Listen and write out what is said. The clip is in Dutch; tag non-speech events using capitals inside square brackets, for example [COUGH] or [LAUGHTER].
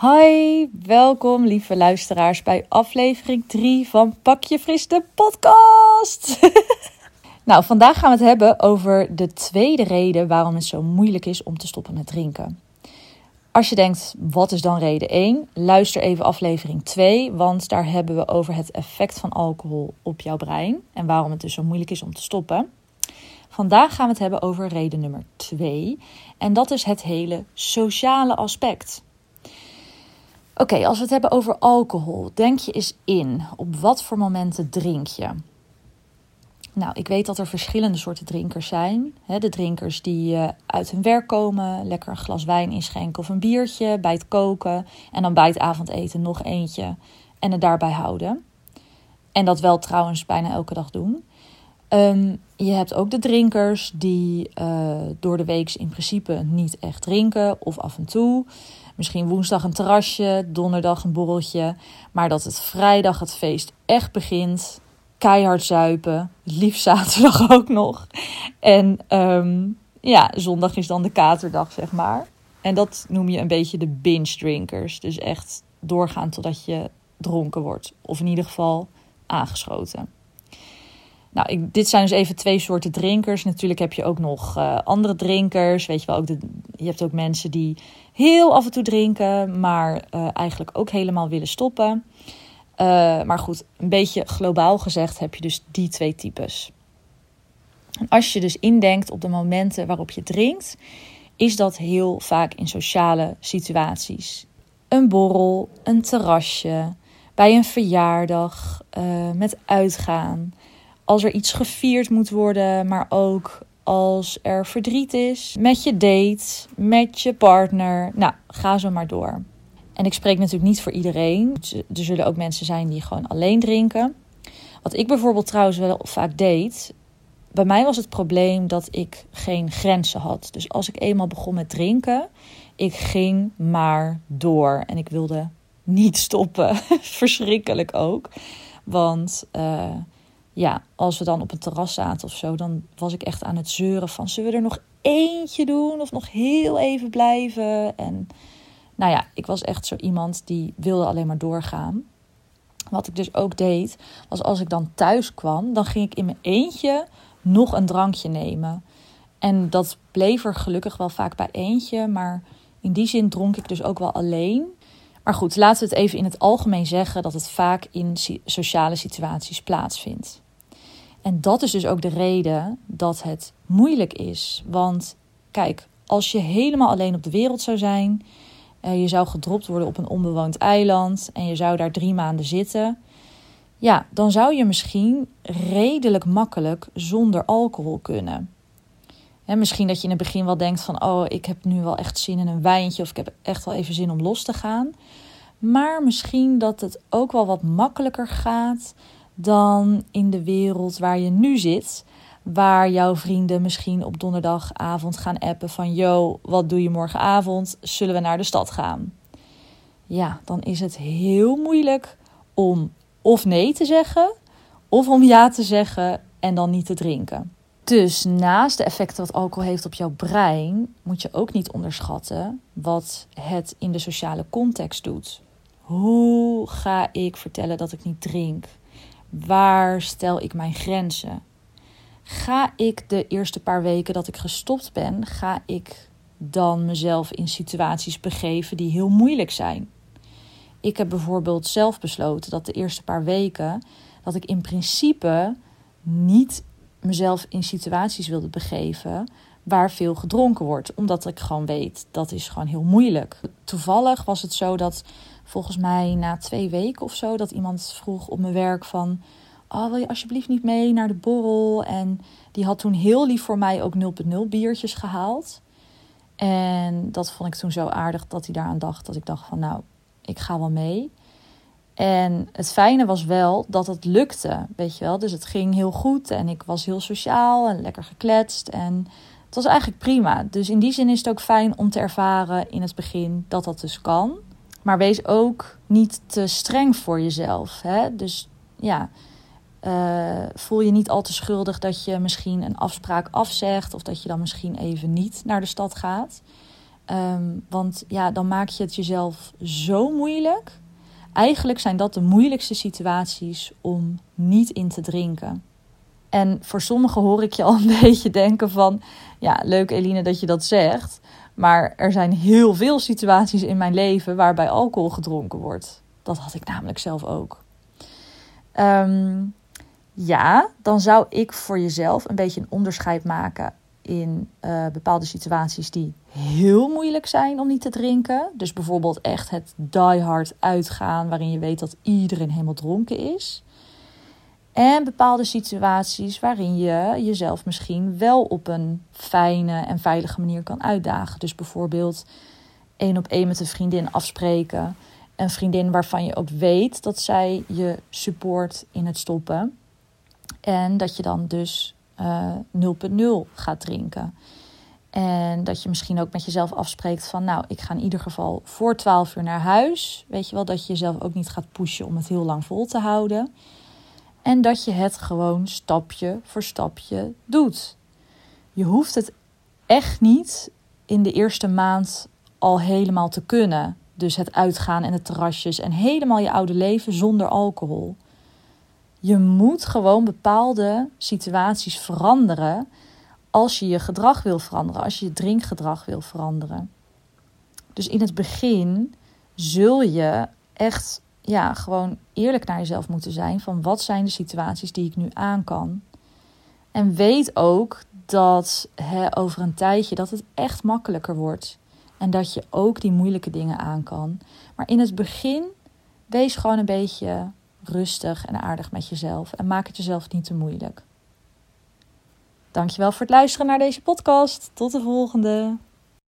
Hi, welkom lieve luisteraars bij aflevering 3 van Pak je Fris de podcast. [LAUGHS] nou, vandaag gaan we het hebben over de tweede reden waarom het zo moeilijk is om te stoppen met drinken. Als je denkt, wat is dan reden 1? Luister even aflevering 2, want daar hebben we over het effect van alcohol op jouw brein en waarom het dus zo moeilijk is om te stoppen. Vandaag gaan we het hebben over reden nummer 2 en dat is het hele sociale aspect. Oké, als we het hebben over alcohol, denk je eens in. Op wat voor momenten drink je? Nou, ik weet dat er verschillende soorten drinkers zijn. De drinkers die uh, uit hun werk komen, lekker een glas wijn inschenken of een biertje bij het koken. En dan bij het avondeten nog eentje en het daarbij houden. En dat wel trouwens bijna elke dag doen. Um, je hebt ook de drinkers die uh, door de week in principe niet echt drinken of af en toe. Misschien woensdag een terrasje, donderdag een borreltje. Maar dat het vrijdag het feest echt begint. Keihard zuipen. Liefst zaterdag [LAUGHS] ook nog. En um, ja, zondag is dan de katerdag, zeg maar. En dat noem je een beetje de binge drinkers. Dus echt doorgaan totdat je dronken wordt. Of in ieder geval aangeschoten. Nou, ik, dit zijn dus even twee soorten drinkers. Natuurlijk heb je ook nog uh, andere drinkers. Weet je wel, ook je hebt ook mensen die heel af en toe drinken, maar uh, eigenlijk ook helemaal willen stoppen. Uh, maar goed, een beetje globaal gezegd heb je dus die twee types. En als je dus indenkt op de momenten waarop je drinkt, is dat heel vaak in sociale situaties. Een borrel, een terrasje, bij een verjaardag, met uitgaan als er iets gevierd moet worden, maar ook als er verdriet is, met je date, met je partner. Nou, ga zo maar door. En ik spreek natuurlijk niet voor iedereen. Er zullen ook mensen zijn die gewoon alleen drinken. Wat ik bijvoorbeeld trouwens wel vaak deed. Bij mij was het probleem dat ik geen grenzen had. Dus als ik eenmaal begon met drinken, ik ging maar door. En ik wilde niet stoppen. [LAUGHS] Verschrikkelijk ook. Want uh, ja, als we dan op een terras zaten of zo, dan was ik echt aan het zeuren van zullen we er nog eentje doen of nog heel even blijven? En nou ja, ik was echt zo iemand die wilde alleen maar doorgaan. Wat ik dus ook deed, was als ik dan thuis kwam, dan ging ik in mijn eentje nog een drankje nemen. En dat bleef er gelukkig wel vaak bij eentje, maar in die zin dronk ik dus ook wel alleen. Maar goed, laten we het even in het algemeen zeggen dat het vaak in sociale situaties plaatsvindt. En dat is dus ook de reden dat het moeilijk is. Want kijk, als je helemaal alleen op de wereld zou zijn, uh, je zou gedropt worden op een onbewoond eiland en je zou daar drie maanden zitten, ja, dan zou je misschien redelijk makkelijk zonder alcohol kunnen. En misschien dat je in het begin wel denkt van, oh, ik heb nu wel echt zin in een wijntje of ik heb echt wel even zin om los te gaan. Maar misschien dat het ook wel wat makkelijker gaat dan in de wereld waar je nu zit. Waar jouw vrienden misschien op donderdagavond gaan appen van: Yo, wat doe je morgenavond? Zullen we naar de stad gaan? Ja, dan is het heel moeilijk om of nee te zeggen, of om ja te zeggen en dan niet te drinken. Dus naast de effecten wat alcohol heeft op jouw brein, moet je ook niet onderschatten wat het in de sociale context doet. Hoe ga ik vertellen dat ik niet drink? Waar stel ik mijn grenzen? Ga ik de eerste paar weken dat ik gestopt ben, ga ik dan mezelf in situaties begeven die heel moeilijk zijn? Ik heb bijvoorbeeld zelf besloten dat de eerste paar weken dat ik in principe niet mezelf in situaties wilde begeven waar veel gedronken wordt, omdat ik gewoon weet dat is gewoon heel moeilijk. Toevallig was het zo dat volgens mij na twee weken of zo dat iemand vroeg op mijn werk van... Oh, wil je alsjeblieft niet mee naar de borrel? En die had toen heel lief voor mij ook 0.0 biertjes gehaald. En dat vond ik toen zo aardig dat hij daaraan dacht. Dat ik dacht van nou, ik ga wel mee. En het fijne was wel dat het lukte, weet je wel. Dus het ging heel goed en ik was heel sociaal en lekker gekletst. En het was eigenlijk prima. Dus in die zin is het ook fijn om te ervaren in het begin dat dat dus kan. Maar wees ook niet te streng voor jezelf. Hè? Dus ja, uh, voel je niet al te schuldig dat je misschien een afspraak afzegt. Of dat je dan misschien even niet naar de stad gaat. Ehm, want ja, dan maak je het jezelf zo moeilijk. Eigenlijk zijn dat de moeilijkste situaties om niet in te drinken. En voor sommigen hoor ik je al een [LAUGHS] beetje denken van... Ja, leuk Eline dat je dat zegt. Maar er zijn heel veel situaties in mijn leven waarbij alcohol gedronken wordt. Dat had ik namelijk zelf ook. Ehm, ja, dan zou ik voor jezelf een beetje een onderscheid maken in uh, bepaalde situaties die heel moeilijk zijn om niet te drinken. Dus bijvoorbeeld echt het die hard uitgaan waarin je weet dat iedereen helemaal dronken is. En bepaalde situaties waarin je jezelf misschien wel op een fijne en veilige manier kan uitdagen. Dus bijvoorbeeld één op één met een vriendin afspreken. Een vriendin waarvan je ook weet dat zij je support in het stoppen. En dat je dan dus uh, eh, 0.0 gaat drinken. En dat je misschien ook met jezelf afspreekt van, nou, ik ga in ieder geval voor 12 uur naar huis. Weet je wel, dat je jezelf ook niet gaat pushen om het heel lang vol te houden. En dat je het gewoon stapje voor stapje doet. Je hoeft het echt niet in de eerste maand al helemaal te kunnen. Dus het uitgaan en de terrasjes en helemaal je oude leven zonder alcohol. Je moet gewoon bepaalde situaties veranderen als je je gedrag wil veranderen, als je je drinkgedrag wil veranderen. Dus in het begin zul je echt ja, gewoon eerlijk naar jezelf moeten zijn van wat zijn de situaties die ik nu aan kan. En weet ook dat over een tijdje dat het echt makkelijker wordt. En dat je ook die moeilijke dingen aan kan. Maar in het begin wees gewoon een beetje rustig en aardig met jezelf. En maak het jezelf niet te moeilijk. Dankjewel voor het luisteren naar deze podcast. Tot de volgende.